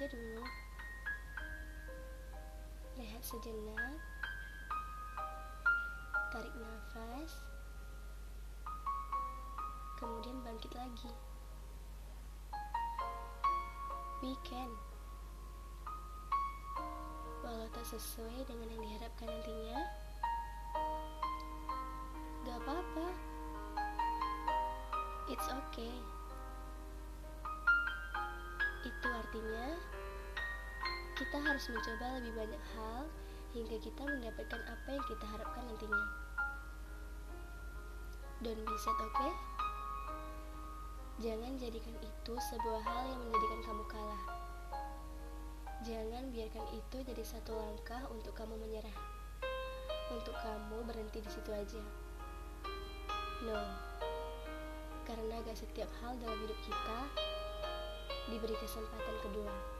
aja dulu. Rehat sejenak. Tarik nafas. Kemudian bangkit lagi. We can. Walau tak sesuai dengan yang diharapkan nantinya, gak apa-apa. It's okay. Artinya kita harus mencoba lebih banyak hal hingga kita mendapatkan apa yang kita harapkan nantinya. Don't be sad, oke? Okay? Jangan jadikan itu sebuah hal yang menjadikan kamu kalah. Jangan biarkan itu jadi satu langkah untuk kamu menyerah. Untuk kamu berhenti di situ aja. No. Karena gak setiap hal dalam hidup kita diberi kesempatan kedua.